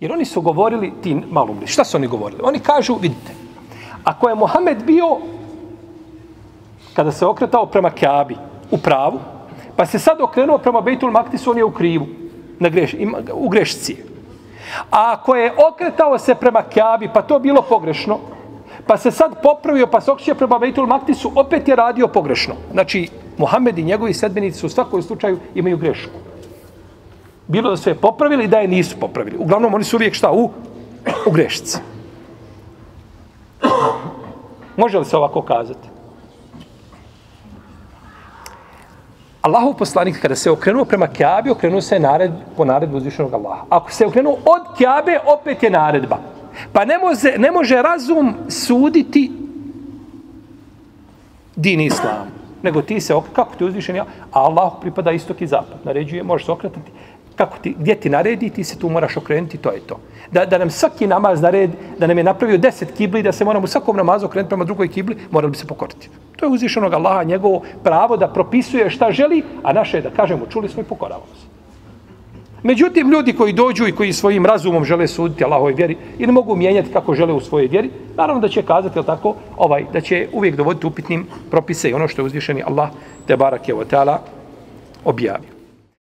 Jer oni su govorili, ti malumni, šta su oni govorili? Oni kažu, vidite, ako je Mohamed bio, kada se okretao prema Kaabi, u pravu, pa se sad okrenuo prema Bejtul Maktisu, on je u krivu, na greš, ima, u grešci. A ako je okretao se prema Kaabi, pa to bilo pogrešno, pa se sad popravio, pa se okrećio prema Bejtul Maktisu, opet je radio pogrešno. Znači, Mohamed i njegovi sedbenici u svakom slučaju imaju grešku. Bilo da su je popravili, da je nisu popravili. Uglavnom, oni su uvijek šta? U, u grešci. Može li se ovako kazati? Allahov poslanik kada se okrenuo prema Kjabi, okrenuo se nared, po naredbu uzvišenog Allaha. Ako se okrenuo od Kjabe, opet je naredba. Pa ne može, ne može razum suditi din islam. Nego ti se, kako ti uzvišen ja, a Allah pripada istok i zapad. Naređuje, možeš se okretati kako ti, gdje ti naredi, ti se tu moraš okrenuti, to je to. Da, da nam svaki namaz nared, da nam je napravio deset kibli, da se moramo u svakom namazu okrenuti prema drugoj kibli, morali bi se pokoriti. To je uzvišenog Allaha, njegovo pravo da propisuje šta želi, a naše je da kažemo, čuli smo i pokoravamo se. Međutim, ljudi koji dođu i koji svojim razumom žele suditi Allahove vjeri i ne mogu mijenjati kako žele u svojoj vjeri, naravno da će kazati, tako, ovaj, da će uvijek dovoditi upitnim propise i ono što je uzvišeni Allah, te barak je o objavio.